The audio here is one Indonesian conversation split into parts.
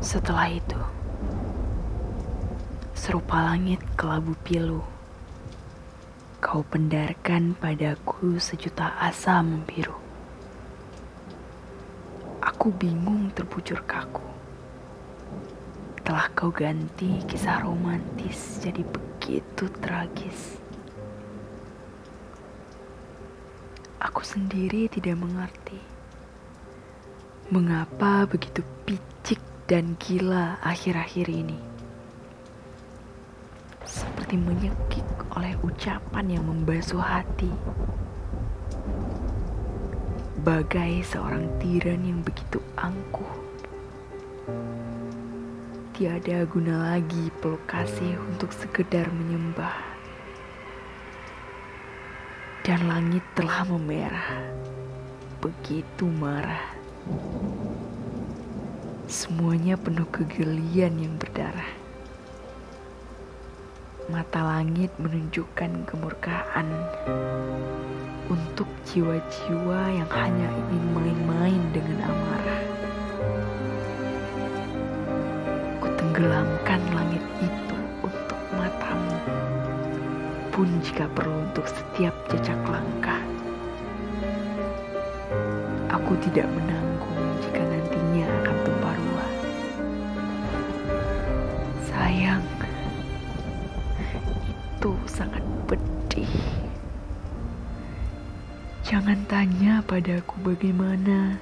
Setelah itu, serupa langit kelabu pilu, kau pendarkan padaku sejuta asa membiru. Aku bingung terbujur kaku. Telah kau ganti kisah romantis jadi begitu tragis. Aku sendiri tidak mengerti mengapa begitu picik dan gila akhir-akhir ini. Seperti menyekik oleh ucapan yang membasuh hati. Bagai seorang tiran yang begitu angkuh. Tiada guna lagi peluk kasih untuk sekedar menyembah dan langit telah memerah. Begitu marah. Semuanya penuh kegelian yang berdarah. Mata langit menunjukkan kemurkaan untuk jiwa-jiwa yang hanya ingin main-main dengan amarah. Kutenggelamkan langit itu untuk matamu pun jika perlu untuk setiap jejak langkah. Aku tidak menanggung Sayang, itu sangat pedih. Jangan tanya padaku bagaimana.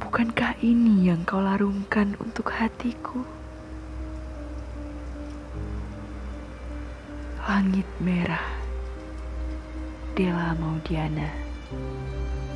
Bukankah ini yang kau larungkan untuk hatiku? Langit Merah Dela Maudiana